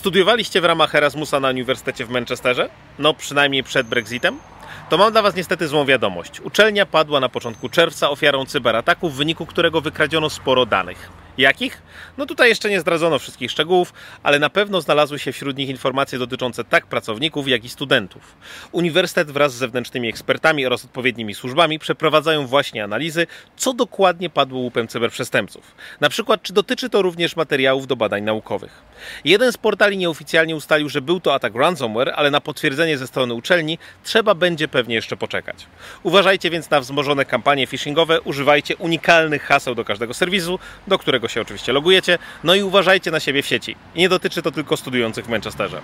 Studiowaliście w ramach Erasmusa na Uniwersytecie w Manchesterze? No przynajmniej przed Brexitem? To mam dla Was niestety złą wiadomość. Uczelnia padła na początku czerwca ofiarą cyberataku, w wyniku którego wykradziono sporo danych. Jakich? No tutaj jeszcze nie zdradzono wszystkich szczegółów, ale na pewno znalazły się wśród nich informacje dotyczące tak pracowników, jak i studentów. Uniwersytet wraz z zewnętrznymi ekspertami oraz odpowiednimi służbami przeprowadzają właśnie analizy, co dokładnie padło łupem cyberprzestępców. Na przykład, czy dotyczy to również materiałów do badań naukowych. Jeden z portali nieoficjalnie ustalił, że był to atak ransomware, ale na potwierdzenie ze strony uczelni trzeba będzie pewnie jeszcze poczekać. Uważajcie więc na wzmożone kampanie phishingowe, używajcie unikalnych haseł do każdego serwisu, do którego się oczywiście logujecie, no i uważajcie na siebie w sieci. I nie dotyczy to tylko studiujących w Manchesterze.